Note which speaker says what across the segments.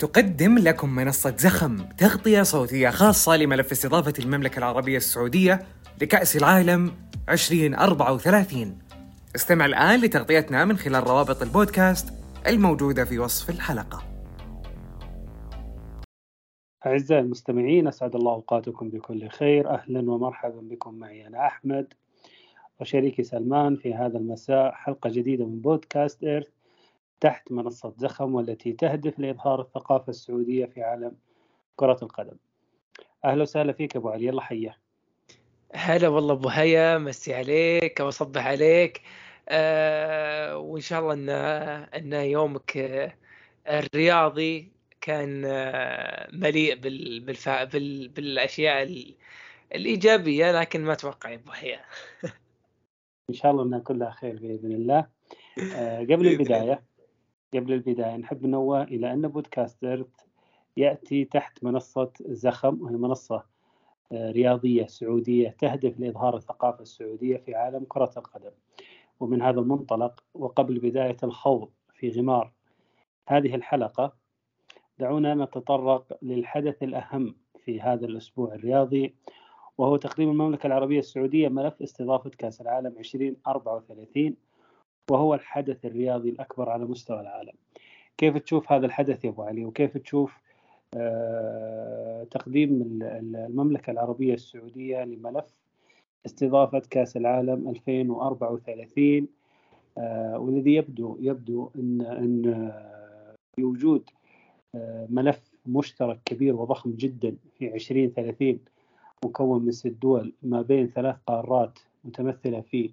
Speaker 1: تقدم لكم منصة زخم تغطية صوتية خاصة لملف استضافة المملكة العربية السعودية لكأس العالم 2034 استمع الآن لتغطيتنا من خلال روابط البودكاست الموجودة في وصف الحلقة.
Speaker 2: أعزائي المستمعين أسعد الله أوقاتكم بكل خير. أهلا ومرحبا بكم معي أنا أحمد وشريكي سلمان في هذا المساء حلقة جديدة من بودكاست إيرث. تحت منصة زخم والتي تهدف لإظهار الثقافة السعودية في عالم كرة القدم. أهلا وسهلا فيك أبو علي يلا حيا.
Speaker 3: هلا والله أبو هيا مسي عليك وأصبح عليك. آه وإن شاء الله أن أن يومك الرياضي كان آه، مليء بالفا... بال... بالأشياء الإيجابية لكن ما أتوقع يا أبو هيا.
Speaker 2: إن شاء الله انها كلها خير بإذن الله. آه قبل البداية قبل البداية نحب ننوه إلى أن بودكاستر يأتي تحت منصة زخم وهي منصة آه، رياضية سعودية تهدف لإظهار الثقافة السعودية في عالم كرة القدم. ومن هذا المنطلق وقبل بداية الخوض في غمار هذه الحلقة دعونا نتطرق للحدث الأهم في هذا الأسبوع الرياضي وهو تقديم المملكة العربية السعودية ملف استضافة كأس العالم 2034 وهو الحدث الرياضي الأكبر على مستوى العالم. كيف تشوف هذا الحدث يا أبو علي؟ وكيف تشوف آه، تقديم المملكة العربية السعودية لملف استضافة كأس العالم 2034 آه، والذي يبدو يبدو إن إن في وجود آه، ملف مشترك كبير وضخم جدا في 2030 مكون من ست دول ما بين ثلاث قارات متمثلة في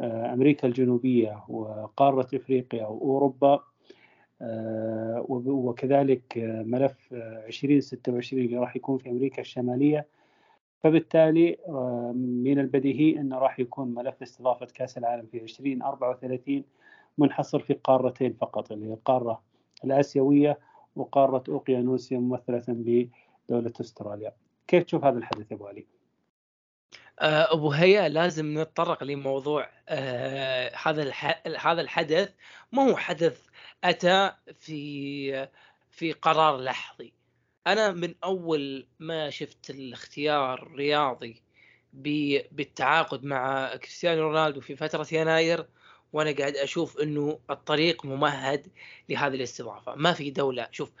Speaker 2: آه، أمريكا الجنوبية وقارة إفريقيا وأوروبا آه، وكذلك ملف 2026 اللي راح يكون في أمريكا الشمالية فبالتالي آه، من البديهي أنه راح يكون ملف استضافة كأس العالم في 2034 منحصر في قارتين فقط اللي هي القارة الآسيوية وقارة أوقيانوسيا ممثلة بدولة أستراليا كيف تشوف هذا الحدث يا أبو علي؟
Speaker 3: آه، أبو هيا لازم نتطرق لموضوع آه، هذا هذا الحدث. ما هو حدث أتى في في قرار لحظي؟ أنا من أول ما شفت الاختيار الرياضي بالتعاقد مع كريستيانو رونالدو في فترة يناير وأنا قاعد أشوف إنه الطريق ممهد لهذه الاستضافة. ما في دولة شوف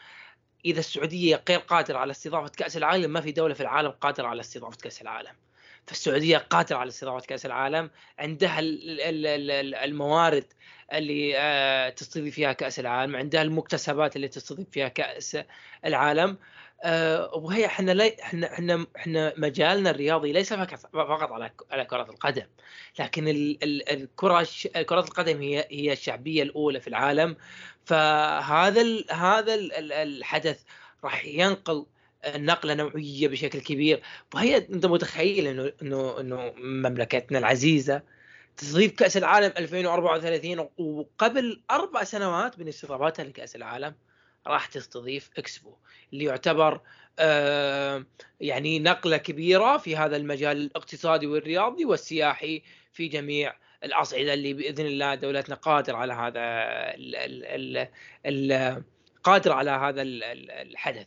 Speaker 3: إذا السعودية غير قادرة على استضافة كأس العالم ما في دولة في العالم قادرة على استضافة كأس العالم. فالسعوديه قادرة على استضافة كأس العالم عندها الموارد اللي آه، تستضيف فيها كأس العالم عندها المكتسبات اللي تستضيف فيها كأس العالم. آه، وهي إحنا إحنا إحنا إحنا مجالنا الرياضي ليس فقط على على كرة القدم لكن الكره كرة القدم هي هي الشعبية الأولى في العالم. فهذا هذا الحدث راح ينقل نقله نوعيه بشكل كبير. وهي أنت متخيل إنه إنه إنه مملكتنا العزيزة تستضيف كأس العالم 2034 وقبل أربع سنوات من استضافتها لكأس العالم راح تستضيف إكسبو اللي يعتبر يعني نقلة كبيرة في هذا المجال الاقتصادي والرياضي والسياحي في جميع الأصعدة اللي بإذن الله دولتنا قادرة على هذا ال ال ال قادرة على هذا الحدث.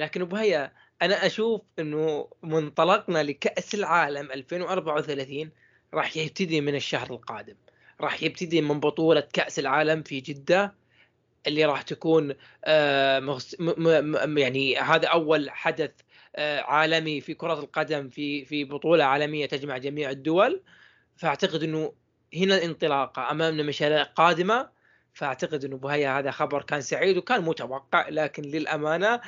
Speaker 3: لكن بهيا أنا أشوف إنه منطلقنا لكأس العالم 2034 راح يبتدي من الشهر القادم. راح يبتدي من بطولة كأس العالم في جدة اللي راح تكون آه، يعني هذا أول حدث آه، عالمي في كرة القدم في في بطولة عالمية تجمع جميع الدول. فأعتقد إنه هنا الانطلاقه أمامنا مشاريع قادمة. فأعتقد إنه بهيا هذا خبر كان سعيد وكان متوقع لكن للأمانة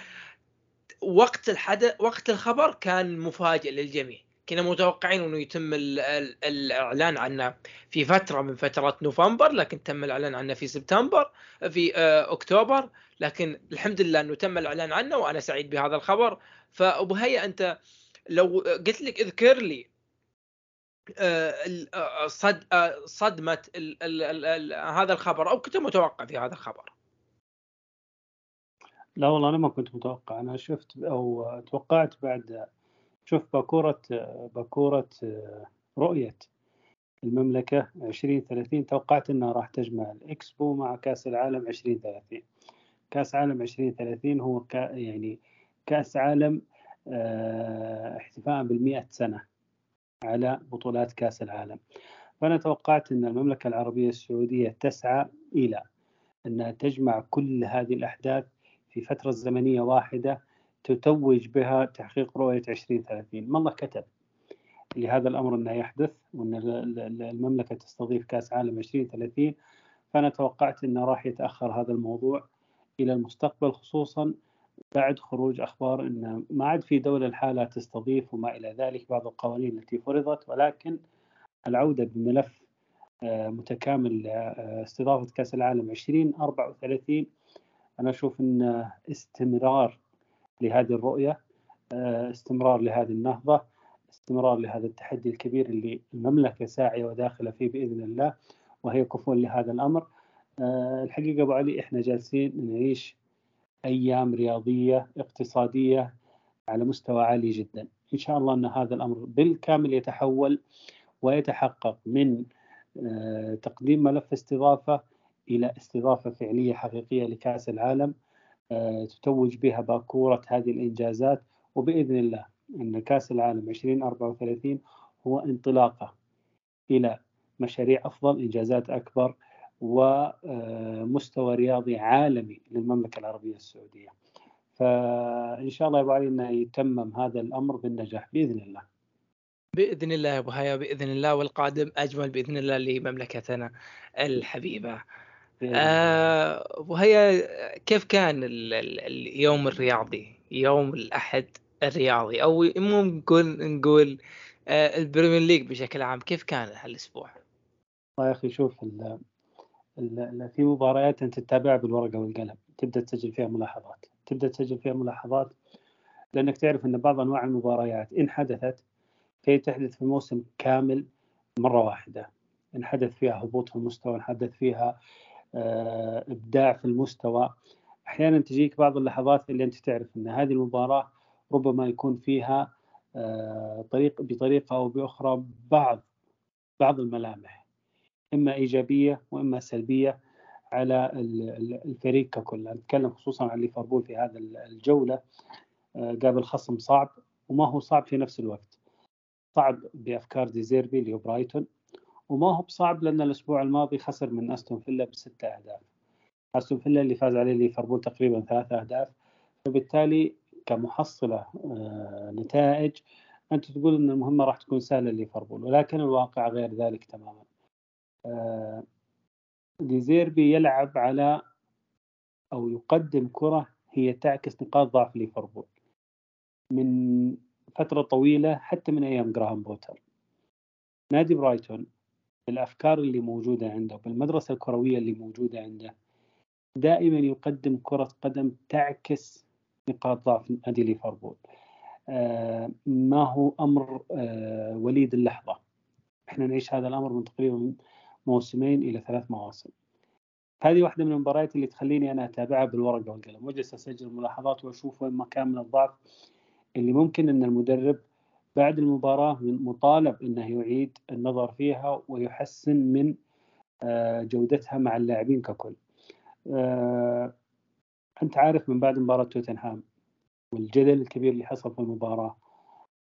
Speaker 3: وقت الحدث وقت الخبر كان مفاجئ للجميع. كنا متوقعين إنه يتم الإعلان عنه في فترة من فترات نوفمبر لكن تم الإعلان عنه في سبتمبر في آه، أكتوبر. لكن الحمد لله إنه تم الإعلان عنه وأنا سعيد بهذا الخبر. فأبو هيا أنت لو قلت لك اذكر لي آه، آه، صد صدمة هذا الخبر أو كنت متوقع في هذا الخبر.
Speaker 2: لا والله أنا ما كنت متوقع أنا شفت أو توقعت بعد شوف باكورة باكورة رؤية المملكة 2030 توقعت أنها راح تجمع الإكسبو مع كأس العالم 2030 كأس عالم 2030 هو كأ يعني كأس عالم آه، احتفاء بالمئة سنة على بطولات كأس العالم. فأنا توقعت أن المملكة العربية السعودية تسعى إلى أنها تجمع كل هذه الأحداث في فترة زمنية واحدة تتوج بها تحقيق رؤية 2030 ما الله كتب لهذا الأمر أنه يحدث وأن المملكة تستضيف كأس عالم 2030 فأنا توقعت أنه راح يتأخر هذا الموضوع إلى المستقبل خصوصا بعد خروج أخبار أن ما عاد في دولة الحالة تستضيف وما إلى ذلك بعض القوانين التي فرضت. ولكن العودة بملف آه، متكامل آه، استضافة كأس العالم 2034 أنا أشوف أن استمرار لهذه الرؤية آه، استمرار لهذه النهضة استمرار لهذا التحدي الكبير اللي المملكة ساعية وداخلة فيه بإذن الله وهي كفوا لهذا الأمر. الحقيقة أبو علي إحنا جالسين نعيش أيام رياضية اقتصادية على مستوى عالي جدا. إن شاء الله أن هذا الأمر بالكامل يتحول ويتحقق من آه، تقديم ملف استضافة إلى استضافة فعلية حقيقية لكأس العالم آه، تتوج بها باكورة هذه الإنجازات. وبإذن الله أن كأس العالم 2034 هو انطلاقة إلى مشاريع أفضل إنجازات أكبر ومستوى رياضي عالمي للمملكة العربية السعودية. فإن شاء الله يبغى أنه يتمم هذا الأمر بالنجاح بإذن الله.
Speaker 3: بإذن الله يا أبو هيا بإذن الله والقادم أجمل بإذن الله لمملكتنا الحبيبة. آه، ابو هيا كيف كان اليوم الرياضي؟ يوم الأحد الرياضي أو مو نقول آه، ال Premier League بشكل عام كيف كان هالأسبوع؟
Speaker 2: والله يا أخي شوف ال ال في مباريات أنت تتابعها بالورقة والقلم تبدأ تسجل فيها ملاحظات تبدأ تسجل فيها ملاحظات لأنك تعرف إن بعض أنواع المباريات إن حدثت فهي تحدث في موسم كامل مرة واحدة إن حدث فيها هبوط في المستوى إن حدث فيها آه، إبداع في المستوى. أحيانا تجيك بعض اللحظات اللي أنت تعرف أن هذه المباراة ربما يكون فيها آه، طريق بطريقة أو بأخرى بعض بعض الملامح إما إيجابية وإما سلبية على الفريق ككل. نتكلم خصوصا عن ليفربول في هذا الجولة. آه، قابل خصم صعب وما هو صعب في نفس الوقت. صعب بأفكار ديزيربي اللي برايتون. وما هو بصعب لأن الأسبوع الماضي خسر من أستون فيلا بستة أهداف. أستون فيلا اللي فاز عليه ليفربول تقريبا ثلاثة أهداف. فبالتالي كمحصلة آه، نتائج أنت تقول إن المهمة راح تكون سهلة لليفربول ولكن الواقع غير ذلك تماما. آه، ديزيربي يلعب على أو يقدم كرة هي تعكس نقاط ضعف ليفربول. من فترة طويلة حتى من أيام جراهام بوتر. نادي برايتون بالأفكار اللي موجودة عنده بالمدرسة الكروية اللي موجودة عنده. دائما يقدم كرة قدم تعكس نقاط ضعف نادي ليفربول. آه ما هو أمر آه وليد اللحظة؟ إحنا نعيش هذا الأمر من تقريبا موسمين إلى ثلاث مواسم. هذه واحدة من المباريات اللي تخليني أنا أتابعها بالورقة والقلم. وأجلس أسجل ملاحظات وأشوف وين مكان من الضعف اللي ممكن إن المدرب بعد المباراة مطالب إنه يعيد النظر فيها ويحسن من آه، جودتها مع اللاعبين ككل. آه، أنت عارف من بعد مباراة توتنهام والجدل الكبير اللي حصل في المباراة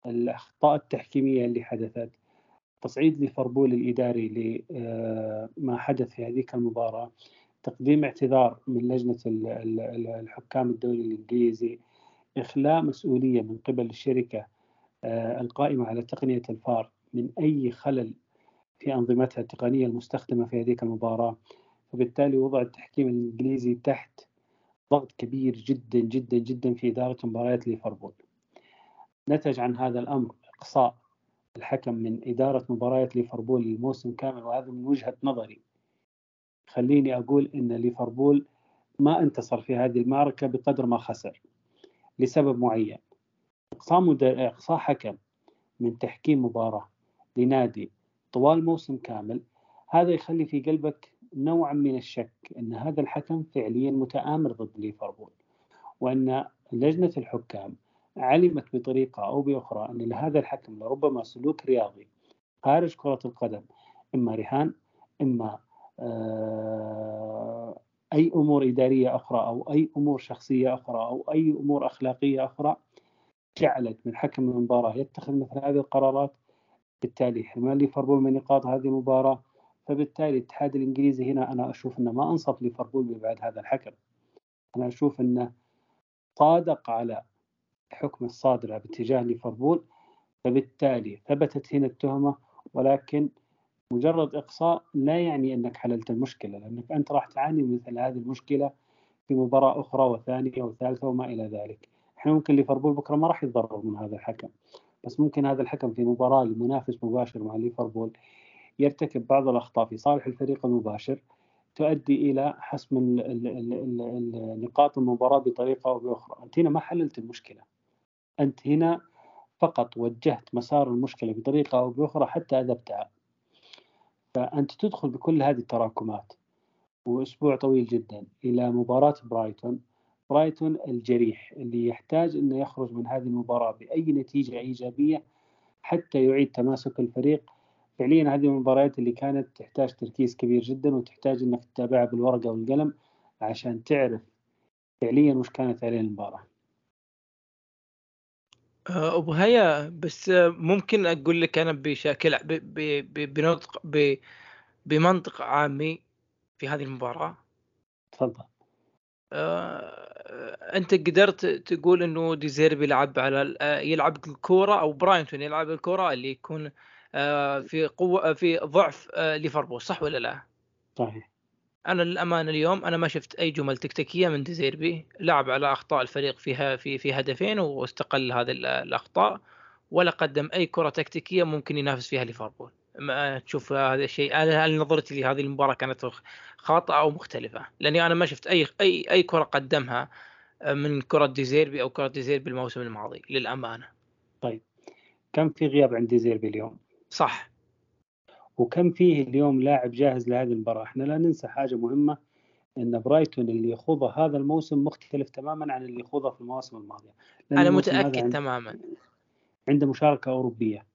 Speaker 2: الأخطاء التحكيمية اللي حدثت تصعيد ليفربول الإداري لما آه، حدث في هذيك المباراة تقديم اعتذار من لجنة الحكام الدولي الإنجليزي إخلاء مسؤولية من قبل الشركة القائمة على تقنية الفار من أي خلل في أنظمتها التقنية المستخدمة في هذه المباراة. فبالتالي وضع التحكيم الإنجليزي تحت ضغط كبير جدا جدا جدا في إدارة مباريات ليفربول. نتج عن هذا الأمر إقصاء الحكم من إدارة مباريات ليفربول للموسم كامل وهذا من وجهة نظري. خليني أقول أن ليفربول ما انتصر في هذه المعركة بقدر ما خسر لسبب معين. إقصاء إقصاء حكم من تحكيم مباراة لنادي طوال موسم كامل. هذا يخلي في قلبك نوعا من الشك أن هذا الحكم فعليا متآمر ضد ليفربول وأن لجنة الحكام علمت بطريقة أو بأخرى أن لهذا الحكم لربما سلوك رياضي خارج كرة القدم إما رهان إما آه أي أمور إدارية أخرى أو أي أمور شخصية أخرى أو أي أمور أخلاقية أخرى. جعلت من حكم المباراة يتخذ مثل هذه القرارات. بالتالي حرمان ليفربول من نقاط هذه المباراة. فبالتالي الاتحاد الإنجليزي هنا أنا أشوف إنه ما أنصف ليفربول بابعاد هذا الحكم. أنا أشوف إنه صادق على حكم الصادر باتجاه ليفربول. فبالتالي ثبتت هنا التهمة ولكن مجرد إقصاء لا يعني أنك حللت المشكلة لأنك أنت راح تعاني مثل هذه المشكلة في مباراة أخرى وثانية وثالثة وما إلى ذلك. إحنا ممكن ليفربول بكرة ما راح يتضرر من هذا الحكم بس ممكن هذا الحكم في مباراة لمنافس مباشر مع ليفربول يرتكب بعض الأخطاء في صالح الفريق المباشر تؤدي إلى حسم نقاط المباراة بطريقة أو بأخرى، أنت هنا ما حللت المشكلة. أنت هنا فقط وجهت مسار المشكلة بطريقة أو بأخرى حتى أذبتها. فأنت تدخل بكل هذه التراكمات وأسبوع طويل جدا إلى مباراة برايتون برايتون الجريح اللي يحتاج أنه يخرج من هذه المباراة بأي نتيجة إيجابية حتى يعيد تماسك الفريق. فعليا هذه المباريات اللي كانت تحتاج تركيز كبير جدا وتحتاج إنك تتابعها بالورقة والقلم عشان تعرف فعليا وش كانت عليه المباراة.
Speaker 3: آه، أبو هيا بس ممكن أقول لك أنا بشكل بنطق بمنطق عامي في هذه المباراة؟
Speaker 2: تفضل.
Speaker 3: أنت قدرت تقول إنه ديزيربي يلعب على آه، يلعب الكوره أو براينتون يلعب الكوره اللي يكون في قوة في ضعف ليفربول صح ولا لا؟
Speaker 2: صحيح
Speaker 3: أنا للأمانة اليوم أنا ما شفت أي جمل تكتيكية من ديزيربي لعب على أخطاء الفريق فيها في في هدفين واستغل هذه الأخطاء ولا قدم أي كرة تكتيكية ممكن ينافس فيها ليفربول ما تشوف هذا الشيء. أنا نظرتي لهذه المباراة كانت خاطئة أو مختلفة. لأني أنا ما شفت اي اي أي كرة قدمها من كرة ديزيربي أو كرة ديزيربي الموسم الماضي للأمانة.
Speaker 2: طيب. كم في غياب عند ديزيربي اليوم؟
Speaker 3: صح.
Speaker 2: وكم فيه اليوم لاعب جاهز لهذه المباراة؟ إحنا لا ننسى حاجة مهمة إن برايتون اللي يخوضه هذا الموسم مختلف تماما عن اللي يخوضه في المواسم الماضية.
Speaker 3: أنا متأكد عند... تماما.
Speaker 2: عنده مشاركة أوروبية.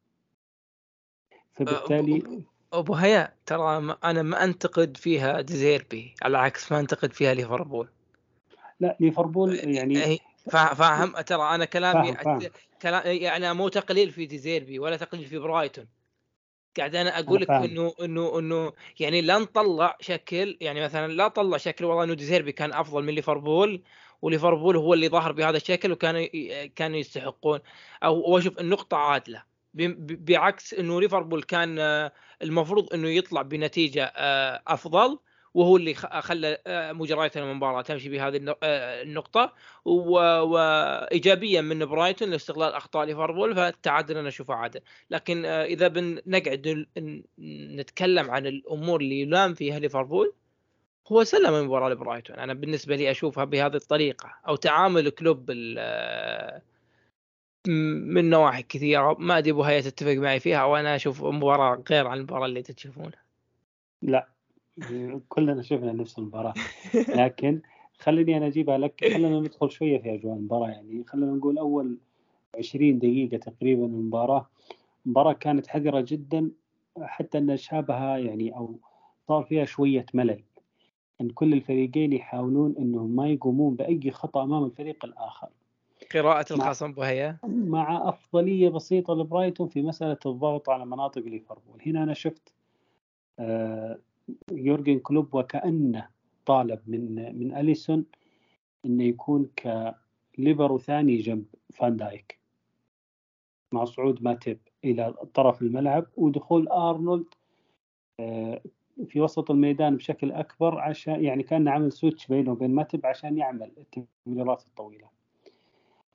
Speaker 2: فبالتالي
Speaker 3: أبو هيا ترى أنا ما أنتقد فيها ديزيربي على العكس ما أنتقد فيها ليفربول.
Speaker 2: لا ليفربول يعني
Speaker 3: فاهم؟ ترى أنا كلامي فاهم فاهم. كلام يعني مو تقليل في ديزيربي ولا تقليل في برايتون. قاعد أنا أقول لك انه انه إنه يعني لا نطلع شكل يعني مثلا لا نطلع شكل والله إنه ديزيربي كان أفضل من ليفربول وليفربول هو اللي ظهر بهذا الشكل وكانوا كانوا يستحقون. أو أشوف النقطة عادلة. بعكس إنه ليفربول كان المفروض إنه يطلع بنتيجة آه، أفضل وهو اللي خلى آه، مجريات المباراة تمشي بهذه آه، النقطة وايجابيا من برايتون لاستغلال أخطاء ليفربول فالتعادل أنا اشوفه عادل لكن آه، إذا بنقعد نتكلم عن الأمور اللي يلام فيها ليفربول هو سلم المباراة لبرايتون. أنا بالنسبة لي أشوفها بهذه الطريقة أو تعامل كلوب من نواحي كثيرة ما أدري أبو هيا تتفق معي فيها وأنا أشوف مباراة غير عن المباراة اللي تشوفونها
Speaker 2: لا كلنا شفنا نفس المباراة. لكن خليني أنا أجيبها لك خلينا ندخل شوية في أجواء المباراة. يعني خلينا نقول أول 20 دقيقة تقريبا من المباراة المباراة كانت حذرة جدا حتى أن شابها يعني أو صار فيها شوية ملل. أن كل الفريقين يحاولون أنهم ما يقومون بأي خطأ أمام الفريق الآخر.
Speaker 3: قراءة الخصم بهيا
Speaker 2: مع أفضلية بسيطة لبرايتون في مسألة الضغط على مناطق ليفربول هنا أنا شفت آه يورجن كلوب وكأنه طالب من من أليسون إنه يكون ك ليبرو ثاني جنب فان دايك مع صعود ماتيب إلى طرف الملعب ودخول أرنولد آه، في وسط الميدان بشكل أكبر عشان يعني كان عمل switch بينه وبين ماتيب عشان يعمل التمريرات الطويلة.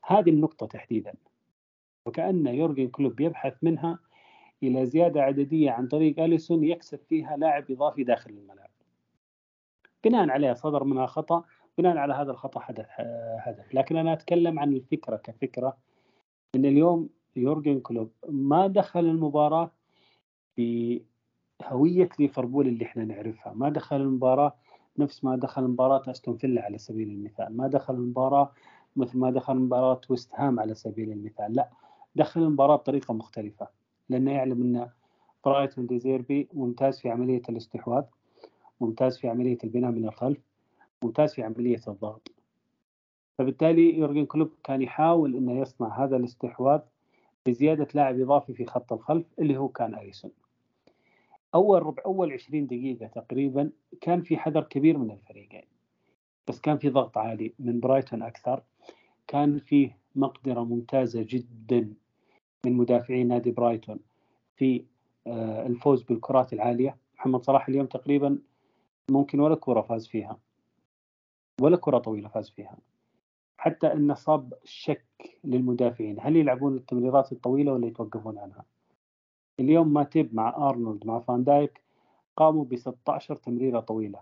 Speaker 2: هذه النقطة تحديدا. وكأن يورجن كلوب يبحث منها إلى زيادة عددية عن طريق أليسون يكسب فيها لاعب إضافي داخل الملعب. بناء عليه صدر منها خطأ بناء على هذا الخطأ حدث هدف لكن أنا أتكلم عن الفكرة كفكرة أن اليوم يورجن كلوب ما دخل المباراة بهوية ليفربول اللي إحنا نعرفها. ما دخل المباراة نفس ما دخل مباراة أستون فيلا على سبيل المثال. ما دخل المباراة مثل ما دخل مباراة ويست هام على سبيل المثال. لا دخل المباراة بطريقة مختلفة لأنه يعلم أن برايتون ديزيربي ممتاز في عملية الاستحواذ ممتاز في عملية البناء من الخلف ممتاز في عملية الضغط. فبالتالي يورجن كلوب كان يحاول انه يصنع هذا الاستحواذ بزيادة لاعب إضافي في خط الخلف اللي هو كان أليسون أول ربع أول 20 دقيقة تقريبا كان في حذر كبير من الفريقين بس كان في ضغط عالي من برايتون أكثر. كان فيه مقدرة ممتازة جدا من مدافعي نادي برايتون في آه، الفوز بالكرات العالية. محمد صلاح اليوم تقريبا ممكن ولا كرة فاز فيها ولا كرة طويلة فاز فيها. حتى إنه صاب شك للمدافعين. هل يلعبون التمريرات الطويلة ولا يتوقفون عنها؟ اليوم ماتيب مع أرنولد مع فان دايك قاموا ب 16 تمريرة طويلة.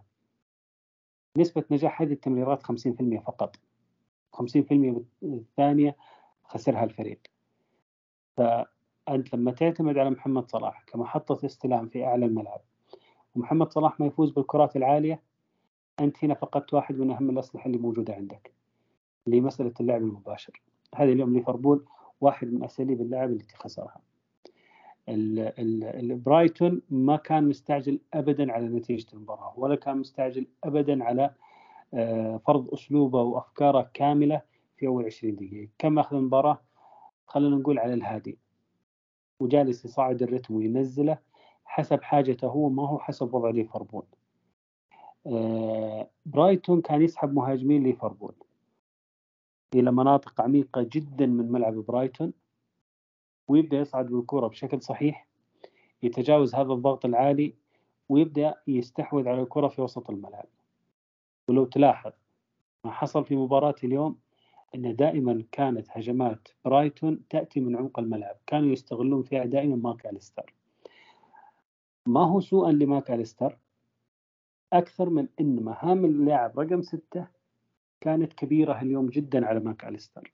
Speaker 2: نسبة نجاح هذه التمريرات 50% فقط. 50% الثانية خسرها الفريق. فأنت لما تعتمد على محمد صلاح كمحطه استلام في أعلى الملعب ومحمد صلاح ما يفوز بالكرات العالية أنت هنا فقدت واحد من أهم الأسلحة اللي موجودة عندك لمسألة اللعب المباشر. هذا اليوم ليفربول واحد من أساليب اللعب التي خسرها. البرايتون ما كان مستعجل ابدا على نتيجة المباراة ولا كان مستعجل ابدا على فرض أسلوبه وأفكاره كاملة في أول 20 دقيقة. كم أخذ المباراه خلينا نقول على الهادي. وجالس يصعد الرتم وينزله حسب حاجته هو ما هو حسب وضع ليفربول. آه، برايتون كان يسحب مهاجمين ليفربول. إلى مناطق عميقة جدا من ملعب برايتون. ويبدأ يصعد بالكرة بشكل صحيح يتجاوز هذا الضغط العالي ويبدأ يستحوذ على الكرة في وسط الملعب. ولو تلاحظ ما حصل في مباراة اليوم أن دائما كانت هجمات برايتون تأتي من عمق الملعب. كانوا يستغلون فيها دائما ماك أليستر ما هو سوءا لماك أليستر أكثر من أن مهام اللاعب رقم ستة كانت كبيرة اليوم جدا على ماك أليستر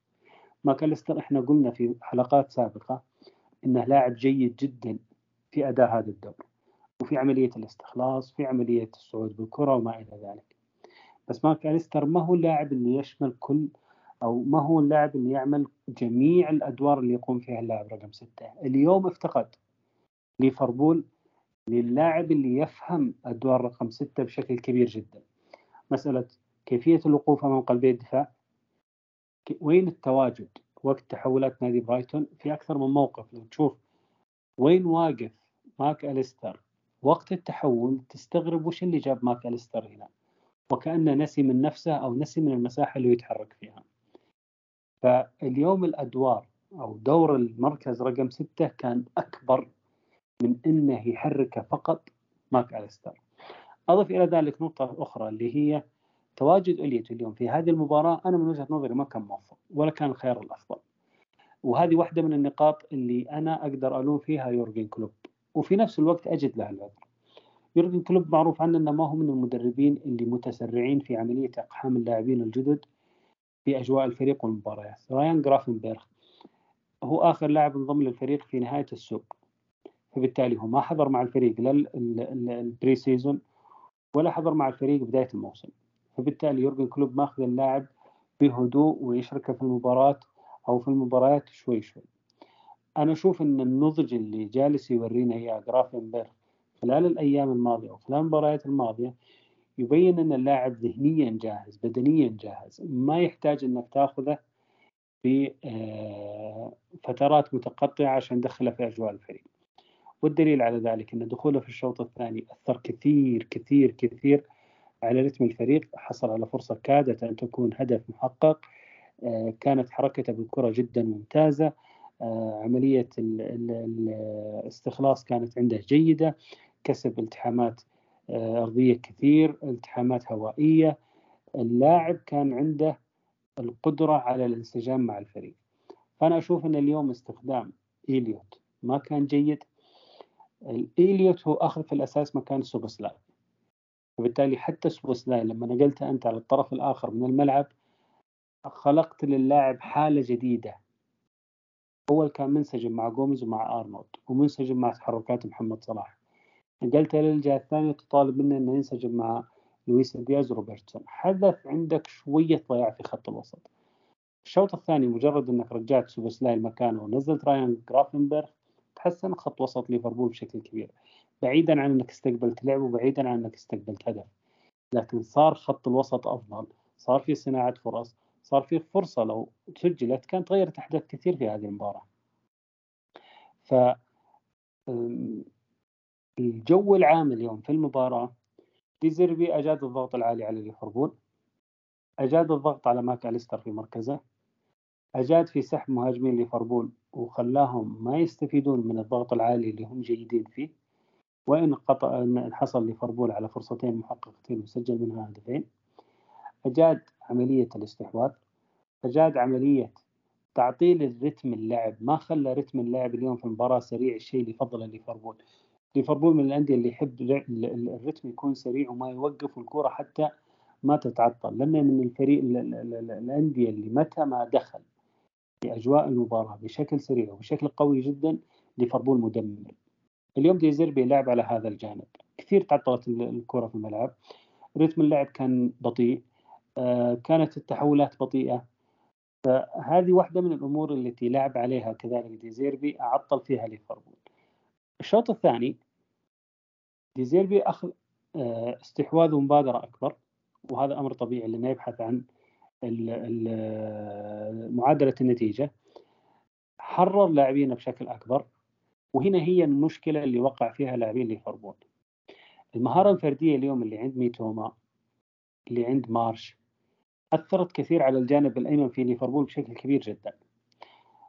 Speaker 2: ماك أليستر إحنا قلنا في حلقات سابقة انه لاعب جيد جدا في أداء هذا الدور وفي عملية الاستخلاص في عملية الصعود بالكرة وما إلى ذلك. بس ماك أليستر ما هو اللاعب اللي يشمل كل أو ما هو اللاعب اللي يعمل جميع الأدوار اللي يقوم فيها اللاعب رقم ستة. اليوم افتقد ليفربول للاعب اللي يفهم أدوار رقم ستة بشكل كبير جدا. مسألة كيفية الوقوف أمام قلبي الدفاع وين التواجد وقت تحولات نادي برايتون؟ في أكثر من موقف. لو تشوف وين واقف ماك أليستر وقت التحول تستغرب وش اللي جاب ماك أليستر هنا؟ وكأنه نسي من نفسه أو نسي من المساحة اللي يتحرك فيها. فاليوم الأدوار أو دور المركز رقم ستة كان أكبر من أنه يحركه فقط ماك أليستر. أضف إلى ذلك نقطة أخرى اللي هي تواجد اليوت اليوم في هذه المباراة أنا من وجهة نظري ما كان موفق ولا كان الخيار الأفضل. وهذه واحدة من النقاط اللي أنا أقدر ألوم فيها يورجن كلوب. وفي نفس الوقت أجد له العذر. يورجن كلوب معروف عنه إنه ما هو من المدربين اللي متسرعين في عملية إقحام اللاعبين الجدد في أجواء الفريق والمباريات رايان جرافنبرخ هو آخر لاعب انضم للفريق في نهاية السوق. فبالتالي هو ما حضر مع الفريق لا ال pre-season ولا حضر مع الفريق بداية الموسم. فبالتالي يورجن كلوب ماخذ اللاعب بهدوء ويشركه في المباراة أو في المباريات شوي شوي. أنا أشوف أن النضج اللي جالس يورينا إياه جرافنبرغ خلال الأيام الماضية وخلال المباريات الماضية يبين أن اللاعب ذهنيا جاهز بدنيا جاهز ما يحتاج أنك تأخذه في آه، فترات متقطعة عشان تدخله في أجواء الفريق. والدليل على ذلك أن دخوله في الشوط الثاني أثر كثير كثير كثير على رتم الفريق. حصل على فرصة كادت أن تكون هدف محقق آه، كانت حركته بالكرة جدا ممتازة آه، عملية الاستخلاص كانت عنده جيدة. كسب التحامات آه، أرضية كثير التحامات هوائية. اللاعب كان عنده القدرة على الانسجام مع الفريق. فأنا أشوف أن اليوم استخدام إيليوت ما كان جيد. إيليوت هو أخذ في الأساس مكان سوبوسلاي وبالتالي حتى سوبوسلاي لما نقلته أنت على الطرف الآخر من الملعب خلقت للاعب حالة جديدة. أول كان منسجم مع جوميز ومع أرنولد ومنسجم مع تحركات محمد صلاح. نقلته للجهة الثانية تطالب منه أنه ينسجم مع لويس دياز وروبرتسون. حدث عندك شوية ضياع في خط الوسط. الشوط الثاني مجرد أنك رجعت سوبوسلاي مكانه ونزلت رايان جرافنبرغ تحسن خط وسط ليفربول بشكل كبير. بعيدا عن إنك استقبلت لعب وبعيدا عن إنك استقبلت هدف. لكن صار خط الوسط أفضل صار في صناعة فرص صار في فرصة لو سجلت كانت تغيرت أحداث كثير في هذه المباراة. ف الجو العام اليوم في المباراة ديزيربي أجاد الضغط العالي على ليفربول. أجاد الضغط على ماك أليستر في مركزه. أجاد في سحب مهاجمين ليفربول وخلاهم ما يستفيدون من الضغط العالي اللي هم جيدين فيه. وإن قطع إن حصل ليفربول على فرصتين محققتين وسجل منها هدفين. أجاد عملية الاستحواذ. أجاد عملية تعطيل الرتم اللعب ما خلى رتم اللعب اليوم في المباراة سريع الشيء اللي فضله ليفربول. ليفربول من الأندية اللي يحب الرتم يكون سريع وما يوقف الكرة حتى ما تتعطل. لأنه من الفريق الأندية اللي متى ما دخل في أجواء المباراة بشكل سريع وبشكل قوي جدا ليفربول مدمر. اليوم ديزيربي لعب على هذا الجانب. كثير تعطلت الكرة في الملعب. رتم اللعب كان بطيء. آه، كانت التحولات بطيئة. فهذه واحدة من الأمور التي لعب عليها كذلك ديزيربي أعطل فيها ليفربول. الشوط الثاني ديزيربي أخذ آه، استحواذ ومبادرة أكبر وهذا أمر طبيعي لأنه يبحث عن معادلة النتيجة. حرر لاعبينه بشكل أكبر وهنا هي المشكلة اللي وقع فيها لاعبين ليفربول. المهارة الفردية اليوم اللي عند ميتوما اللي عند مارش أثرت كثير على الجانب الأيمن في ليفربول بشكل كبير جدا.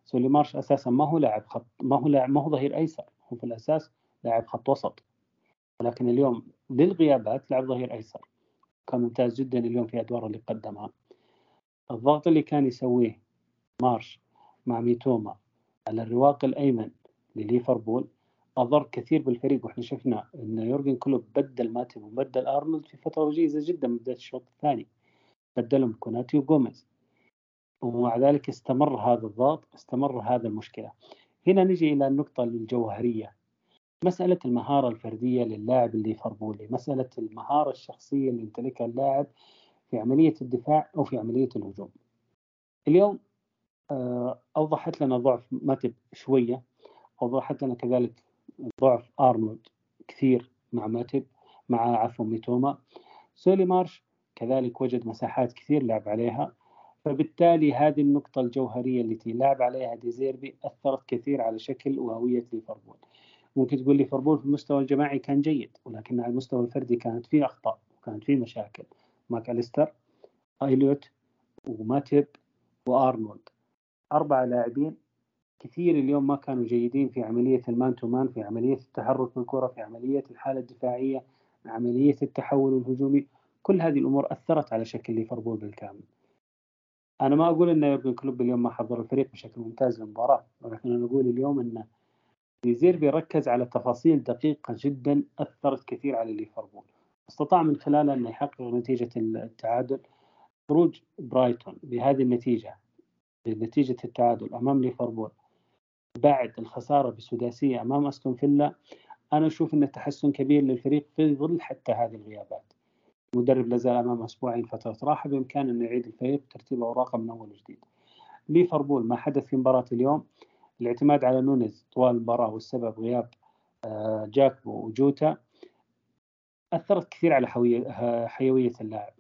Speaker 2: سولي مارش أساسا ما هو لاعب خط ما هو لاعب ما هو ظهير أيسر. هو في الأساس لاعب خط وسط. ولكن اليوم للغيابات لعب ظهير أيسر. كان ممتاز جدا اليوم في أدواره اللي قدمها. الضغط اللي كان يسويه مارش مع ميتوما على الرواق الأيمن لليفربول اضر كثير بالفريق. وإحنا شفنا إن يورجن كلوب بدل ماتب وبدل أرنولد في فترة وجيزه جدا من بداية الشوط الثاني. بدلهم كوناتي وجوميز ومع ذلك استمر هذا الضغط استمر هذا المشكلة. هنا نجي إلى النقطة الجوهرية. مسألة المهارة الفردية للاعب الليفربولي مسألة المهارة الشخصية اللي يمتلكها اللاعب في عملية الدفاع أو في عملية الهجوم. اليوم آه، أوضحت لنا ضعف ماتب شوية وضحت لنا كذلك ضعف أرنولد كثير مع ماتب مع عفوا ميتوما. سولي مارش كذلك وجد مساحات كثير لعب عليها. فبالتالي هذه النقطة الجوهرية التي لعب عليها ديزيربي أثرت كثير على شكل وهوية ليفربول. ممكن تقول ليفربول في المستوى الجماعي كان جيد ولكن على المستوى الفردي كانت فيه أخطاء وكانت فيه مشاكل. ماك أليستر ايليوت وماتيب وأرنولد. أربع لاعبين كثير اليوم ما كانوا جيدين في عملية ال man to man في عملية التحرك بالكرة في عملية الحالة الدفاعية عملية التحول الهجومي. كل هذه الأمور أثرت على شكل ليفربول بالكامل. أنا ما أقول أن يورجن كلوب اليوم ما حضر الفريق بشكل ممتاز للمباراة ولكن أنا أقول اليوم أن ديزيربي ركز على تفاصيل دقيقة جدا أثرت كثير على ليفربول. استطاع من خلالها أن يحقق نتيجة التعادل خروج برايتون. بهذه النتيجة بنتيجة التعادل أمام ليفربول بعد الخسارة بسداسية أمام أستون فيلا أنا أشوف أنه تحسن كبير للفريق في ظل حتى هذه الغيابات. المدرب لازال أمام أسبوعين فترة راحة بإمكانه أنه يعيد الفريق ترتيب أوراقه من أول وجديد. ليفربول ما حدث في مباراة اليوم الاعتماد على نونيز طوال المباراة والسبب غياب آه، جاكبو وجوتا أثرت كثير على حيوية اللاعب.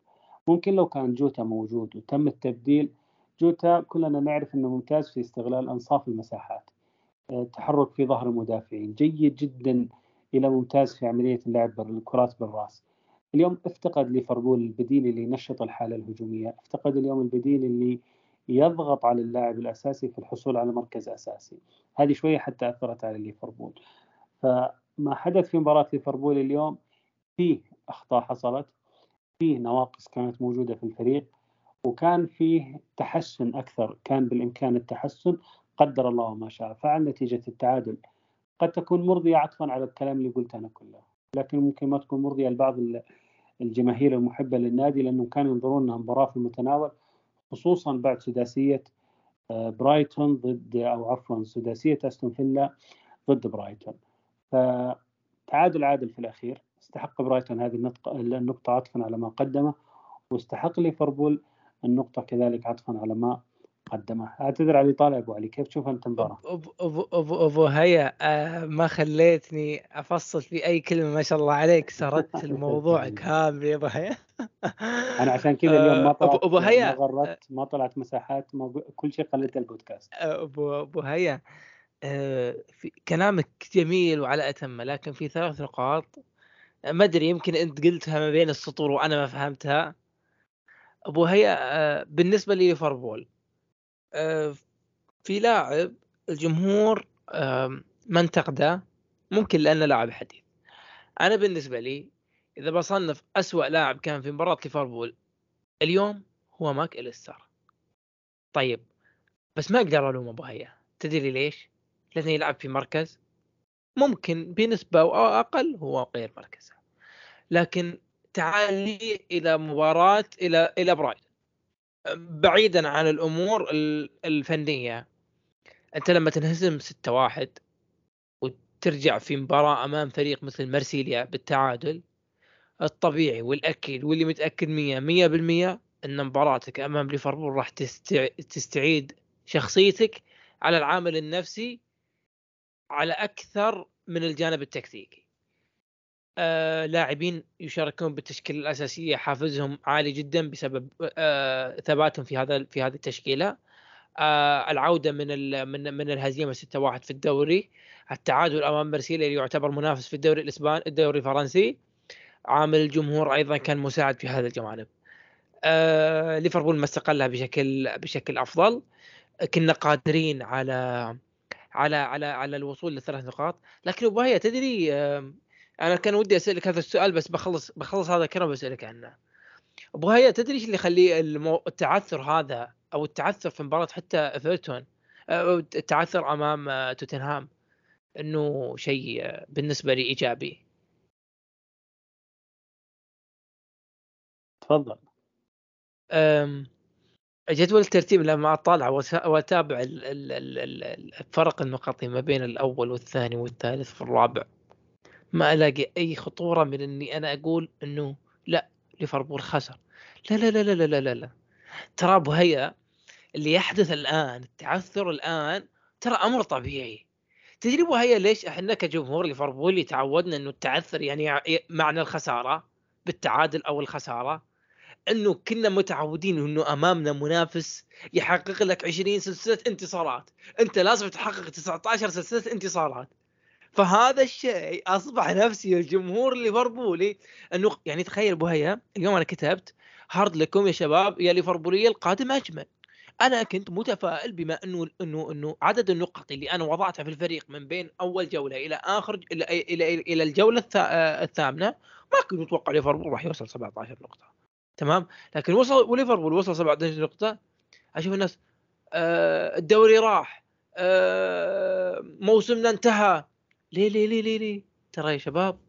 Speaker 2: ممكن لو كان جوتا موجود وتم التبديل جوتا كلنا نعرف أنه ممتاز في استغلال أنصاف المساحات تحرك في ظهر المدافعين جيد جدا إلى ممتاز في عملية اللعب الكرات بالرأس. اليوم افتقد ليفربول البديل اللي ينشط الحالة الهجومية. افتقد اليوم البديل اللي يضغط على اللاعب الأساسي في الحصول على مركز أساسي. هذه شوية حتى أثرت على ليفربول. فما حدث في مباراة ليفربول اليوم فيه أخطاء حصلت فيه نواقص كانت موجودة في الفريق وكان فيه تحسن أكثر كان بالإمكان التحسن قدر الله ما شاء. فعل نتيجة التعادل قد تكون مرضية عطفا على الكلام اللي قلته أنا كله. لكن ممكن ما تكون مرضية لبعض الجماهير المحبة للنادي لأنهم كانوا ينظرون أنها مباراة في المتناول خصوصا بعد سداسية آه، برايتون ضد أو عفوا سداسية أستون فيلا ضد برايتون. فتعادل عادل في الأخير. استحق برايتون هذه النقطة عطفا على ما قدمه واستحق ليفربول النقطة كذلك عطفا على ما قدمه أعتذر على الاطاله أبو علي. كيف تشوف أنت المباراة؟
Speaker 3: ابو ابو ابو, أبو هيا آه ما خليتني أفصل في أي كلمة ما شاء الله عليك. سردت الموضوع كامل يا أبو هيا.
Speaker 2: أنا عشان كذا اليوم ما طلعت
Speaker 3: أبو هيا
Speaker 2: ما غردت ما طلعت مساحات ما كل شيء قلت البودكاست.
Speaker 3: ابو أبو هيا في كلامك جميل وعلى أتمه لكن في ثلاث نقاط. ما أدري يمكن أنت قلتها ما بين السطور وأنا ما فهمتها. أبو هيا بالنسبة لليفربول في لاعب الجمهور ما انتقده ممكن لأنه لاعب حديث. أنا بالنسبة لي إذا بصنف أسوأ لاعب كان في مباراة ليفربول اليوم هو ماك إليستر. طيب بس ما أقدر ألوم ابو هيا تدري ليش؟ لأنه يلعب في مركز ممكن بنسبة أو أقل هو غير مركزه. لكن تعال لي إلى مباراة إلى إلى برايتون. بعيدا عن الأمور الفنية أنت لما تنهزم 6 1 وترجع في مباراة أمام فريق مثل مرسيليا بالتعادل الطبيعي والأكيد واللي متأكد 100 100% إن مباراتك أمام ليفربول راح تستعيد شخصيتك على العامل النفسي على أكثر من الجانب التكتيكي. آه لاعبين يشاركون بالتشكيلة الأساسية حافزهم عالي جدا بسبب آه ثباتهم في هذا في هذه التشكيلة. آه العودة من من من الهزيمة 6-1 في الدوري، التعادل أمام مرسيليا اللي يعتبر منافس في الدوري الاسباني الدوري الفرنسي. عامل الجمهور أيضا كان مساعد في هذا الجوانب. آه ليفربول ما استقلها بشكل بشكل أفضل. كنا قادرين على على على على الوصول لثلاث نقاط لكن أبو تدري أنا كان ودي أسألك هذا السؤال بس بخلص بخلص هذا الكلام بسالك عنه. أبو هيا تدري إيش اللي يخلي المو... التعثر هذا أو التعثر في مباراة حتى إيفرتون التعثر أمام توتنهام إنه شيء بالنسبة لي إيجابي؟
Speaker 2: تفضل.
Speaker 3: جدول الترتيب لما أطالع وأتابع فرق النقاط ما بين الأول والثاني والثالث والرابع ما ألاقي أي خطورة من إني أنا أقول إنه لا ليفربول خسر. لا لا لا لا لا لا لا. ترى أبو هيا اللي يحدث الآن التعثر الآن ترى أمر طبيعي. تدري أبو هيا ليش إحنا كجمهور ليفربول تعودنا إنه التعثر يعني معنى الخسارة بالتعادل أو الخسارة؟ إنه كنا متعودين إنه أمامنا منافس يحقق لك 20 سلسلة انتصارات. أنت لازم تحقق 19 سلسلة انتصارات. فهذا الشيء أصبح نفسي الجمهور الليفربولي أنه يعني تخيل أبو هيا اليوم أنا كتبت هارد لكم يا شباب يا ليفربولية القادم أجمل. أنا كنت متفائل بما أنه أنه أنه عدد النقط اللي أنا وضعتها في الفريق من بين أول جولة إلى آخر إلى إلى, إلى الجولة الثامنة ما كنت متوقع ليفربول راح يوصل 17 نقطة. تمام؟ لكن وصل وليفربول وصل 17 نقطة أشوف الناس آه الدوري راح آه موسمنا انتهى ليه ليه ليه ليه, ليه؟ ترى يا شباب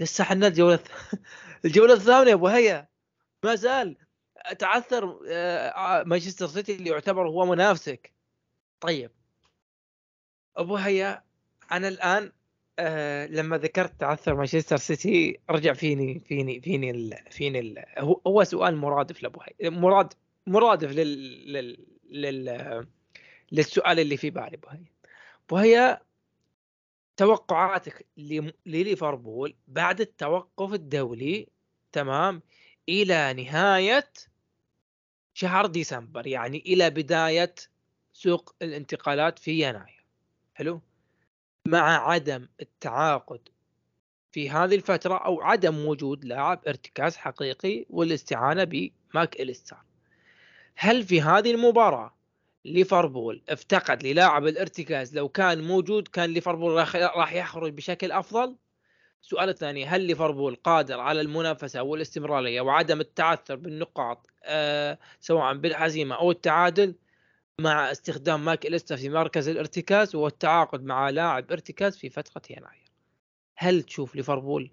Speaker 3: لسه حنا الجولة الجولة الثامنة يا أبو هيا. ما زال تعثر آه مانشستر سيتي اللي يعتبر هو منافسك. طيب. أبو هيا أنا الآن آه لما ذكرت تعثر مانشستر سيتي رجع فيني فيني فيني ال فيني ال هو, سؤال مرادف لأبو هي مراد مرادف لل, لل, لل للسؤال اللي في بالي أبو هي أبو هي توقعاتك لليفربول بعد التوقف الدولي تمام إلى نهاية شهر ديسمبر يعني إلى بداية سوق الانتقالات في يناير. حلو؟ مع عدم التعاقد في هذه الفترة أو عدم وجود لاعب ارتكاز حقيقي والاستعانة بماك إليستار. هل في هذه المباراة ليفربول افتقد للاعب الارتكاز لو كان موجود كان ليفربول راح يخرج بشكل أفضل؟ السؤال الثاني هل ليفربول قادر على المنافسة والاستمرارية وعدم التعثر بالنقاط أه سواء بالهزيمة أو التعادل مع استخدام ماك إليستا في مركز الارتكاز والتعاقد مع لاعب ارتكاز في فترة يناير؟ هل تشوف ليفربول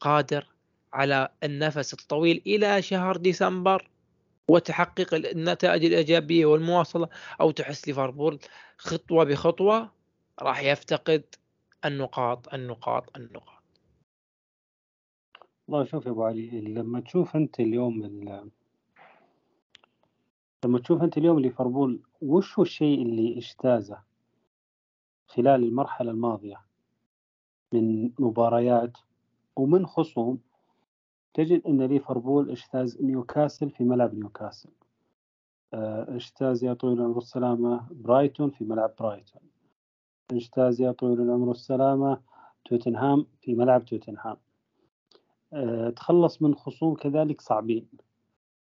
Speaker 3: قادر على النفس الطويل إلى شهر ديسمبر؟ وتحقق النتائج الإيجابية والمواصلة أو تحس ليفربول خطوة بخطوة راح يفتقد النقاط النقاط النقاط.
Speaker 2: والله شوف يا أبو علي لما تشوف أنت اليوم لما تشوف أنت اليوم ليفربول وش هو الشيء اللي إجتازه خلال المرحلة الماضية؟ من مباريات ومن خصوم تجد أن ليفربول اجتاز نيوكاسل في ملعب نيوكاسل. آه، اجتاز يا طويل العمر والسلامة برايتون في ملعب برايتون. اجتاز يا طويل العمر والسلامة توتنهام في ملعب توتنهام. آه، تخلص من خصوم كذلك صعبين.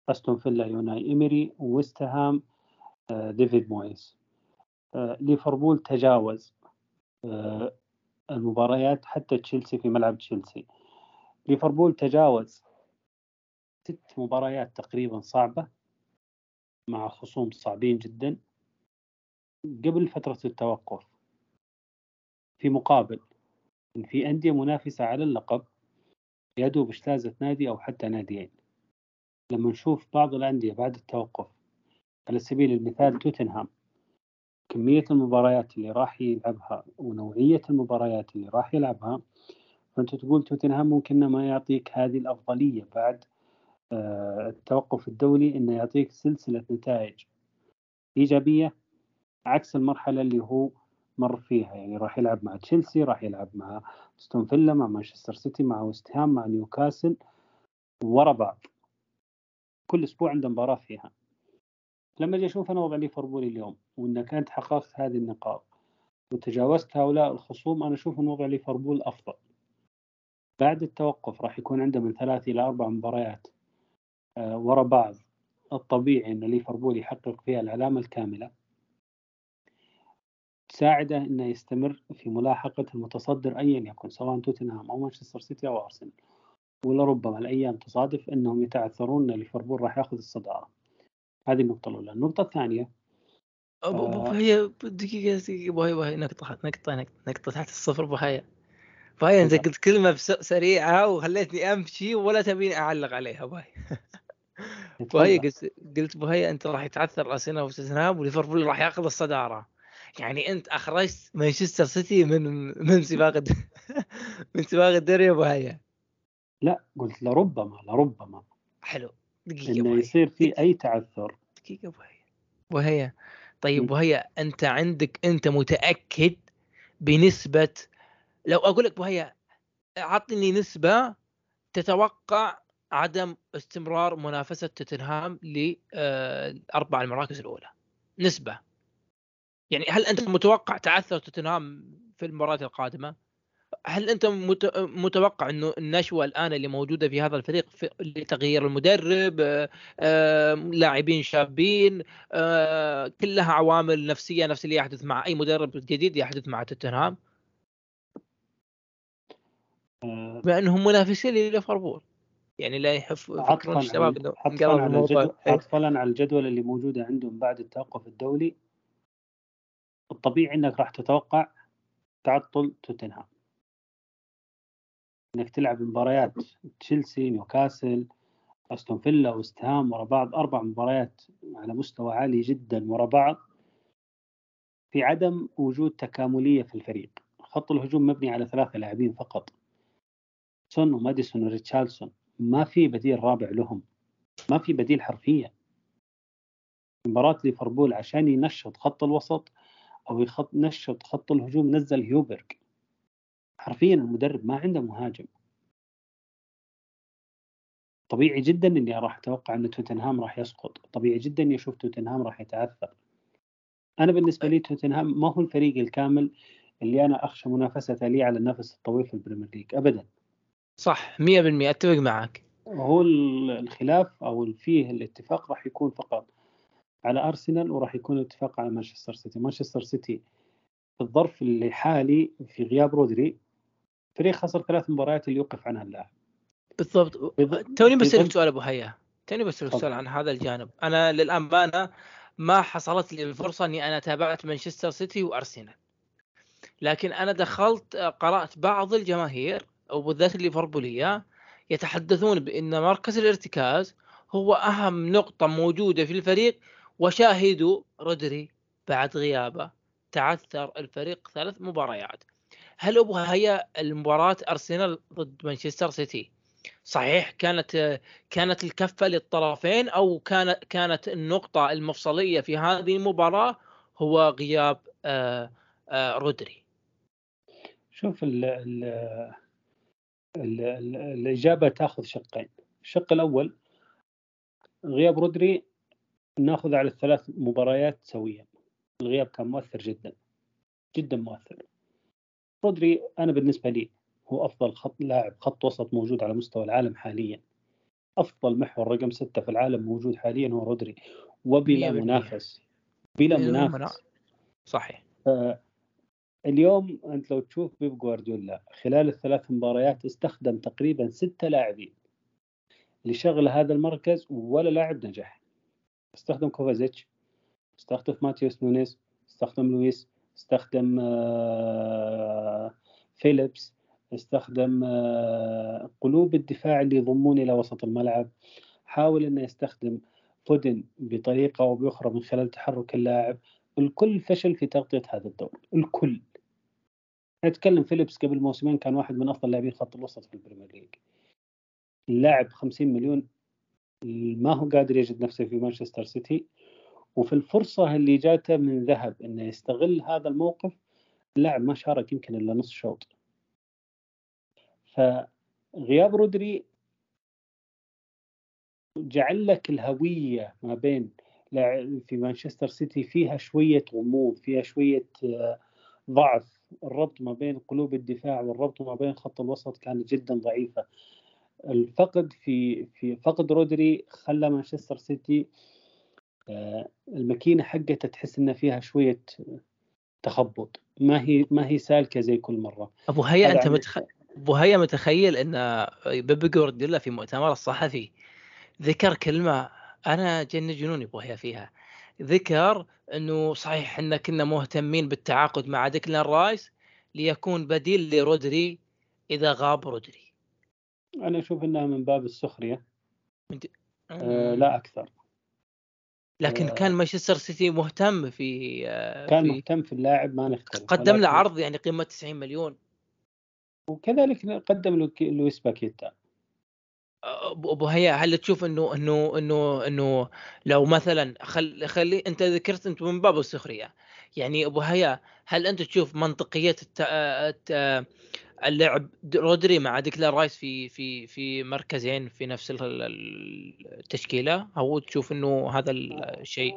Speaker 2: أستون فيلا يوناي إيمري ويستهام آه، ديفيد مويس. ليفربول تجاوز المباريات حتى تشيلسي في ملعب تشيلسي. ليفربول تجاوز ست مباريات تقريبا صعبة مع خصوم صعبين جدا قبل فترة التوقف. في مقابل إن في أندية منافسة على اللقب يا دوب اجتازت نادي أو حتى ناديين. لما نشوف بعض الأندية بعد التوقف على سبيل المثال توتنهام كمية المباريات اللي راح يلعبها ونوعية المباريات اللي راح يلعبها فأنت تقول توتنهام ممكن ما يعطيك هذه الأفضلية بعد آه، التوقف الدولي إنه يعطيك سلسلة نتائج إيجابية عكس المرحلة اللي هو مر فيها. يعني راح يلعب مع تشيلسي راح يلعب مع أستون فيلا مع مانشستر سيتي مع وست هام مع نيوكاسل ورا بعض. كل أسبوع عنده مباراة فيها. لما أجي أشوف أنا وضع ليفربول اليوم وانك انت حققت هذه النقاط وتجاوزت هؤلاء الخصوم أنا أشوف إن وضع ليفربول أفضل. بعد التوقف راح يكون عنده من ثلاث إلى أربع مباريات آه، ورا بعض. الطبيعي إن ليفربول يحقق فيها العلامة الكاملة. تساعده إنه يستمر في ملاحقة المتصدر ايا يكن سواء توتنهام أو مانشستر سيتي أو أرسنال. ولربما الأيام تصادف إنهم يتعثرون إن ليفربول راح يأخذ الصدارة. هذه النقطة الأولى. النقطة الثانية
Speaker 3: ابو آه هي دقيقة دقيقة ابو هي نقطه نقطه نقطة تحت الصفر ابو فهي انت قلت كلمة سريعة وخليتني أمشي ولا تبيني أعلق عليها باي. وهي قلت قلت بهي أنت راح يتعثر أرسنال وتوتنهام وليفربول راح ياخذ الصدارة. يعني أنت أخرجت مانشستر سيتي من من سباق من سباق الدوري ابو هيا
Speaker 2: لا قلت لربما لربما.
Speaker 3: حلو.
Speaker 2: دقيقة إنه يصير في أي تعثر.
Speaker 3: دقيقة ابو هيا طيب ابو هيا أنت عندك أنت متأكد بنسبة لو أقول لك ابو هيا أعطني نسبة تتوقع عدم استمرار منافسة توتنهام لاربع المراكز الأولى. نسبة. يعني هل أنت متوقع تعثر توتنهام في المباراة القادمة؟ هل أنت متوقع إنه النشوة الآن اللي موجودة في هذا الفريق في لتغيير المدرب لاعبين شابين كلها عوامل نفسية نفس اللي يحدث مع أي مدرب جديد يحدث مع توتنهام؟ آه. بما إنهم منافسين لليفربول. يعني لا يحف
Speaker 2: يفكرون الشباب عطفا على, الجدول عطفا على الجدول اللي موجودة عندهم بعد التوقف الدولي. الطبيعي إنك راح تتوقع تعطل توتنهام. إنك تلعب مباريات تشيلسي نيوكاسل أستون فيلا وستهام ورا بعض أربع مباريات على مستوى عالي جدا ورا بعض. في عدم وجود تكاملية في الفريق. خط الهجوم مبني على ثلاثة لاعبين فقط. سون وماديسون وريتشارلسون ما في بديل رابع لهم. ما في بديل حرفيا مباراة ليفربول عشان ينشط خط الوسط أو يخط نشط خط الهجوم نزل هيوبرغ. حرفيا المدرب ما عنده مهاجم. طبيعي جدا إني راح أتوقع إن توتنهام راح يسقط. طبيعي جدا إني أشوف توتنهام راح يتعثر. أنا بالنسبة لي توتنهام ما هو الفريق الكامل اللي أنا أخشى منافسته لي على النفس الطويل في البريمير ليج. ابدا.
Speaker 3: صح 100% أتفق معك.
Speaker 2: هو الخلاف أو فيه الاتفاق راح يكون فقط على أرسنال وراح يكون الاتفاق على مانشستر سيتي. مانشستر سيتي في الظرف الحالي في غياب رودري فريق خسر ثلاث مباريات اللي يوقف عنها اللاعب.
Speaker 3: بالضبط. توني بسألك سؤال أبو هيا. توني بسألك سؤال عن هذا الجانب. أنا للأمانة ما حصلت لي الفرصة إني أنا تابعت مانشستر سيتي وأرسنال. لكن أنا دخلت قرأت بعض الجماهير وبالذات الليفربوليه يتحدثون بإن مركز الارتكاز هو أهم نقطة موجودة في الفريق وشاهدوا رودري بعد غيابه. تعثر الفريق ثلاث مباريات. هل ابو هي المباراة أرسنال ضد مانشستر سيتي؟ صحيح كانت كانت الكفة للطرفين أو كانت كانت النقطة المفصلية في هذه المباراة هو غياب آه، آه، رودري.
Speaker 2: شوف ال الإجابة تأخذ شقين. الشق الأول غياب رودري نأخذ على الثلاث مباريات سويا. الغياب كان مؤثر جدا جدا مؤثر. رودري أنا بالنسبة لي هو أفضل خط لاعب خط وسط موجود على مستوى العالم حاليا. أفضل محور رقم ستة في العالم موجود حاليا هو رودري. وبلا منافس بلا منافس.
Speaker 3: صحيح.
Speaker 2: اليوم انت لو تشوف بيب جوارديولا خلال الثلاث مباريات استخدم تقريبا ستة لاعبين لشغل هذا المركز ولا لاعب نجح. استخدم كوفازيتش استخدم ماتيوس نونيز استخدم لويس استخدم آه، فيليبس استخدم آه، قلوب الدفاع اللي يضمون إلى وسط الملعب. حاول إنه يستخدم فودن بطريقة أو بأخرى من خلال تحرك اللاعب. الكل فشل في تغطية هذا الدور. الكل. نتكلم فيليبس قبل موسمين كان واحد من أفضل لاعبين خط الوسط في البريمير ليج. اللاعب 50 مليون ما هو قادر يجد نفسه في مانشستر سيتي. وفي الفرصة اللي جاته من ذهب إنه يستغل هذا الموقف اللاعب ما شارك يمكن إلا نص شوط. فغياب رودري جعل لك الهوية ما بين في مانشستر سيتي فيها شوية غموض فيها شوية آه، ضعف الربط ما بين قلوب الدفاع والربط ما بين خط الوسط كانت جدا ضعيفة. الفقد في في فقد رودري خلى مانشستر سيتي آه، الماكينة حقته تحس ان فيها شوية تخبط. ما هي ما هي سالكة زي كل مرة.
Speaker 3: أبو هيا أنت متخ... أبو هيا متخيل إن بيب جوارديولا في مؤتمر الصحفي ذكر كلمة أنا جن جنوني أبو هيا فيها. ذكر أنه صحيح أن كنا مهتمين بالتعاقد مع ديكلان رايس ليكون بديل لرودري إذا غاب رودري.
Speaker 2: أنا أشوف إنها من باب السخرية. آه لا أكثر.
Speaker 3: لكن كان مانشستر سيتي مهتم في
Speaker 2: آه، كان في مهتم في اللاعب ما نختلف
Speaker 3: قدم له عرض يعني قيمة 90 مليون.
Speaker 2: وكذلك قدم لويس باكيتا.
Speaker 3: أبو هيا هل تشوف إنه إنه إنه إنه لو مثلا خل خلي أنت ذكرت أنت من باب السخرية يعني أبو هيا هل أنت تشوف منطقية الت... الت... اللعب رودري مع ديكلان رايس في في في مركزين في نفس التشكيلة؟ أو تشوف إنه هذا الشيء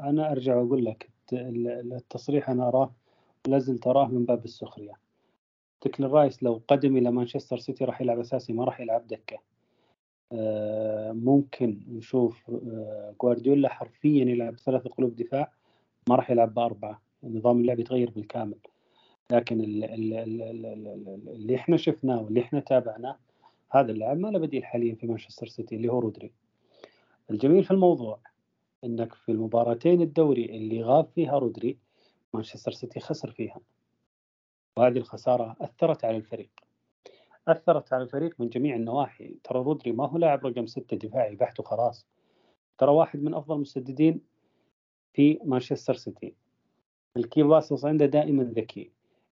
Speaker 2: أنا أرجع وأقول لك التصريح أنا أراه لازل تراه من باب السخرية. ديكلان رايس لو قدم إلى مانشستر سيتي راح يلعب أساسي ما راح يلعب دكة. ممكن نشوف آه، جوارديولا حرفيا يلعب ثلاثة قلوب دفاع ما راح يلعب بأربعة نظام اللعب يتغير بالكامل. لكن اللي إحنا شفناه واللي إحنا تابعناه هذا اللاعب ما له بديل حاليا في مانشستر سيتي اللي هو رودري. الجميل في الموضوع إنك في المباراتين الدوري اللي غاب فيها رودري مانشستر سيتي خسر فيها. وهذه الخسارة أثرت على الفريق. أثرت على الفريق من جميع النواحي. ترى رودري ما هو لاعب رقم ستة دفاعي بحت وخلاص. ترى واحد من أفضل المسددين في مانشستر سيتي. ال key passes عنده دائما ذكي.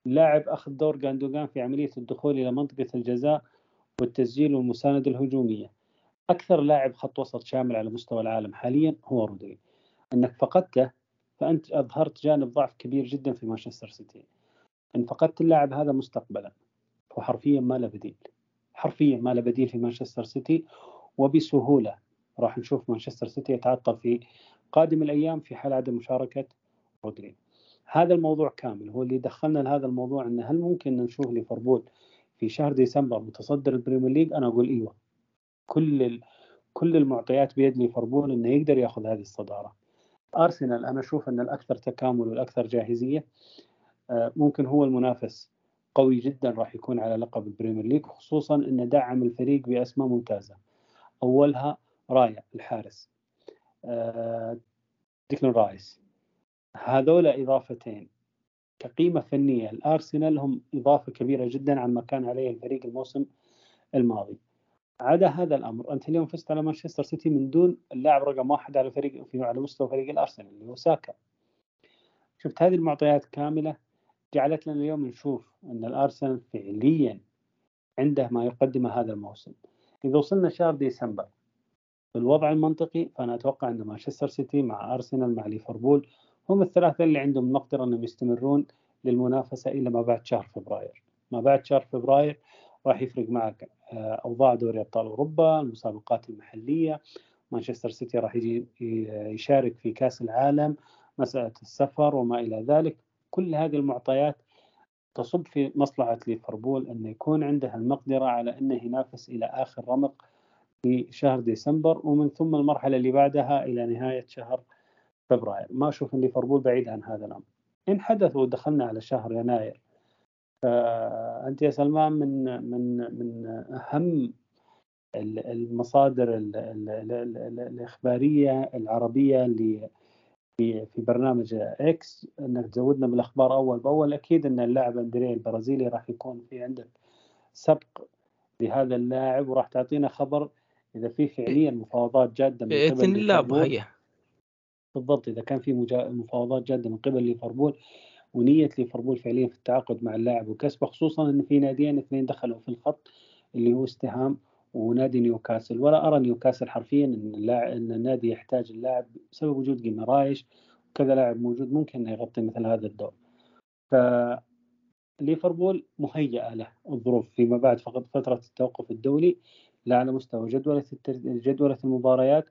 Speaker 2: اللاعب أخذ دور جوندوغان في عملية الدخول إلى منطقة الجزاء والتسجيل والمساندة الهجومية. أكثر لاعب خط وسط شامل على مستوى العالم حاليا هو رودري. أنك فقدته فأنت أظهرت جانب ضعف كبير جدا في مانشستر سيتي. إن فقدت اللاعب هذا مستقبلا. هو حرفيا ما له بديل. حرفيا ما له بديل في مانشستر سيتي وبسهولة راح نشوف مانشستر سيتي يتعطل في قادم الأيام في حال عدم مشاركة رودري. هذا الموضوع كامل. هو اللي دخلنا لهذا الموضوع إنه هل ممكن نشوف ليفربول في شهر ديسمبر متصدر البريمير ليج؟ أنا أقول إيوه. كل ال... كل المعطيات بيد ليفربول إنه يقدر يأخذ هذه الصدارة. أرسنال أنا أشوف إن الأكثر تكامل والأكثر جاهزية آه، ممكن هو المنافس قوي جدا راح يكون على لقب البريمير ليج خصوصا انه دعم الفريق بأسماء ممتازة. أولها رايا الحارس آه، ديكلان رايس. هذول إضافتين. كقيمة فنية الأرسنال هم إضافة كبيرة جدا عما كان عليه الفريق الموسم الماضي. عدا هذا الأمر أنت اليوم فزت على مانشستر سيتي من دون اللاعب رقم واحد على فريق على مستوى فريق الأرسنال اللي هو ساكا. شفت هذه المعطيات كاملة؟ جعلت لنا اليوم نشوف أن الأرسنال فعليا عنده ما يقدمه هذا الموسم. إذا وصلنا شهر ديسمبر بالوضع المنطقي فأنا أتوقع أن مانشستر سيتي مع أرسنال مع ليفربول هم الثلاثة اللي عندهم المقدرة أنهم يستمرون للمنافسة إلى ما بعد شهر فبراير. ما بعد شهر فبراير راح يفرق معك آه، أوضاع دوري أبطال أوروبا المسابقات المحلية. مانشستر سيتي راح يجي يشارك في كأس العالم مسألة السفر وما إلى ذلك. كل هذه المعطيات تصب في مصلحة ليفربول انه يكون عنده المقدرة على انه ينافس إلى آخر رمق في شهر ديسمبر ومن ثم المرحلة اللي بعدها إلى نهاية شهر فبراير. ما أشوف إن ليفربول بعيد عن هذا الأمر. إن حدث ودخلنا على شهر يناير فانت يا سلمان من من من أهم المصادر الإخبارية العربية اللي في في برنامج إكس أنك تزودنا بالاخبار أول بأول. أكيد أن اللاعب اندريه البرازيلي راح يكون في عندك سبق لهذا اللاعب وراح تعطينا خبر إذا في فعليا مفاوضات جادة
Speaker 3: من قبل باذن الله ابو
Speaker 2: بالضبط إذا كان في مفاوضات جادة من قبل ليفربول ونية ليفربول فعليا في التعاقد مع اللاعب وكسبه خصوصا إن في ناديين اثنين دخلوا في الخط اللي هو استهام ونادي نيوكاسل. ولا أرى نيوكاسل حرفيا إن اللاعب إن النادي يحتاج اللاعب بسبب وجود جيمارايش. وكذا لاعب موجود ممكن إنه يغطي مثل هذا الدور. ف ليفربول مهيئة له الظروف فيما بعد فقط فترة التوقف الدولي. لا على مستوى جدولة جدولة المباريات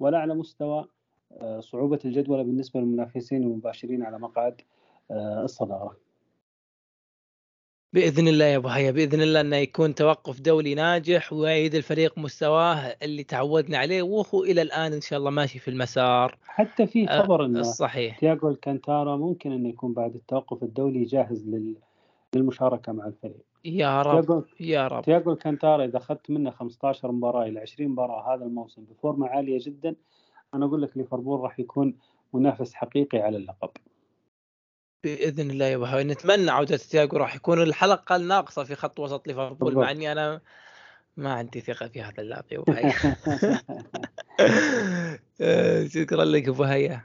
Speaker 2: ولا على مستوى آه، صعوبة الجدولة بالنسبة للمنافسين المباشرين على مقعد آه، الصدارة.
Speaker 3: بإذن الله يا أبو هيا بإذن الله إنه يكون توقف دولي ناجح ويعيد الفريق مستواه اللي تعودنا عليه وهو إلى الآن إن شاء الله ماشي في المسار.
Speaker 2: حتى في آه، خبر إنه صحيح. تياغو الكانتارا ممكن إنه يكون بعد التوقف الدولي جاهز للمشاركة مع الفريق.
Speaker 3: يا رب يا رب.
Speaker 2: تياغو الكانتارا إذا أخذت منه 15 مباراة إلى 20 مباراة هذا الموسم بفورمة عالية جدا أنا أقول لك ليفربول راح يكون منافس حقيقي على اللقب.
Speaker 3: بإذن الله يا ابو نتمنى عودة تياجو راح يكون الحلقة الناقصة في خط وسط ليفربول مع إني أنا ما عندي ثقة في هذا اللاعب يا ابو آه، شكرا لك ابو هيا.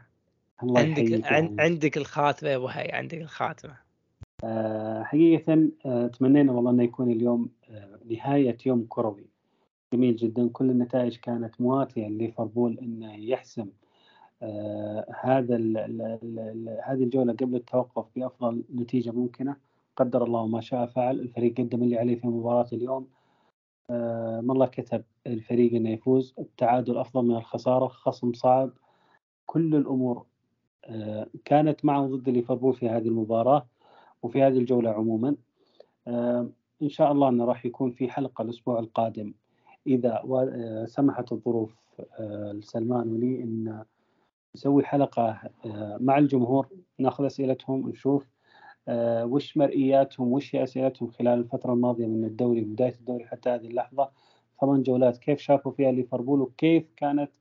Speaker 3: عندك عندك الخاتمة يا ابو هيا عندك الخاتمة.
Speaker 2: آه، حقيقة آه، تمنينا والله إنه يكون اليوم نهاية يوم كروي. جميل جدا. كل النتائج كانت مواتية لليفربول إنه يحسم آه، هذا هذه الجولة قبل التوقف بأفضل نتيجة ممكنة. قدر الله ما شاء فعل. الفريق قدم اللي عليه في مباراة اليوم. آه، ما الله كتب الفريق إنه يفوز. التعادل أفضل من الخسارة. خصم صعب. كل الأمور آه، كانت معه ضد ليفربول في هذه المباراة وفي هذه الجولة عموما. إن شاء الله إنه راح يكون في حلقة الأسبوع القادم. إذا سمحت الظروف لسلمان ولي إن نسوي حلقة آه، مع الجمهور ناخذ أسئلتهم ونشوف آه، وش مرئياتهم وش هي أسئلتهم خلال الفترة الماضية من الدوري بداية الدوري حتى هذه اللحظة. ثمان جولات كيف شافوا فيها ليفربول وكيف كانت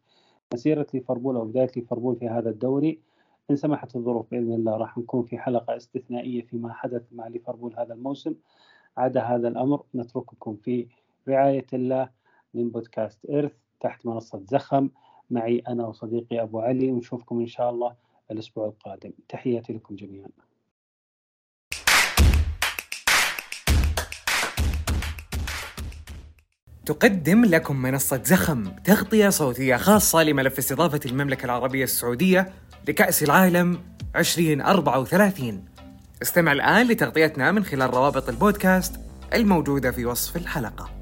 Speaker 2: مسيرة ليفربول أو بداية ليفربول في هذا الدوري؟ إن سمحت الظروف بإذن الله راح نكون في حلقة استثنائية فيما حدث مع ليفربول هذا الموسم. عدا هذا الأمر نترككم في رعاية الله من بودكاست إرث تحت منصة زخم. معي أنا وصديقي أبو علي ونشوفكم إن شاء الله الأسبوع القادم. تحياتي لكم جميعا.
Speaker 1: تقدم لكم منصة زخم تغطية صوتية خاصة لملف استضافة المملكة العربية السعودية لكأس العالم 2034 استمع الآن لتغطيتنا من خلال روابط البودكاست الموجودة في وصف الحلقة.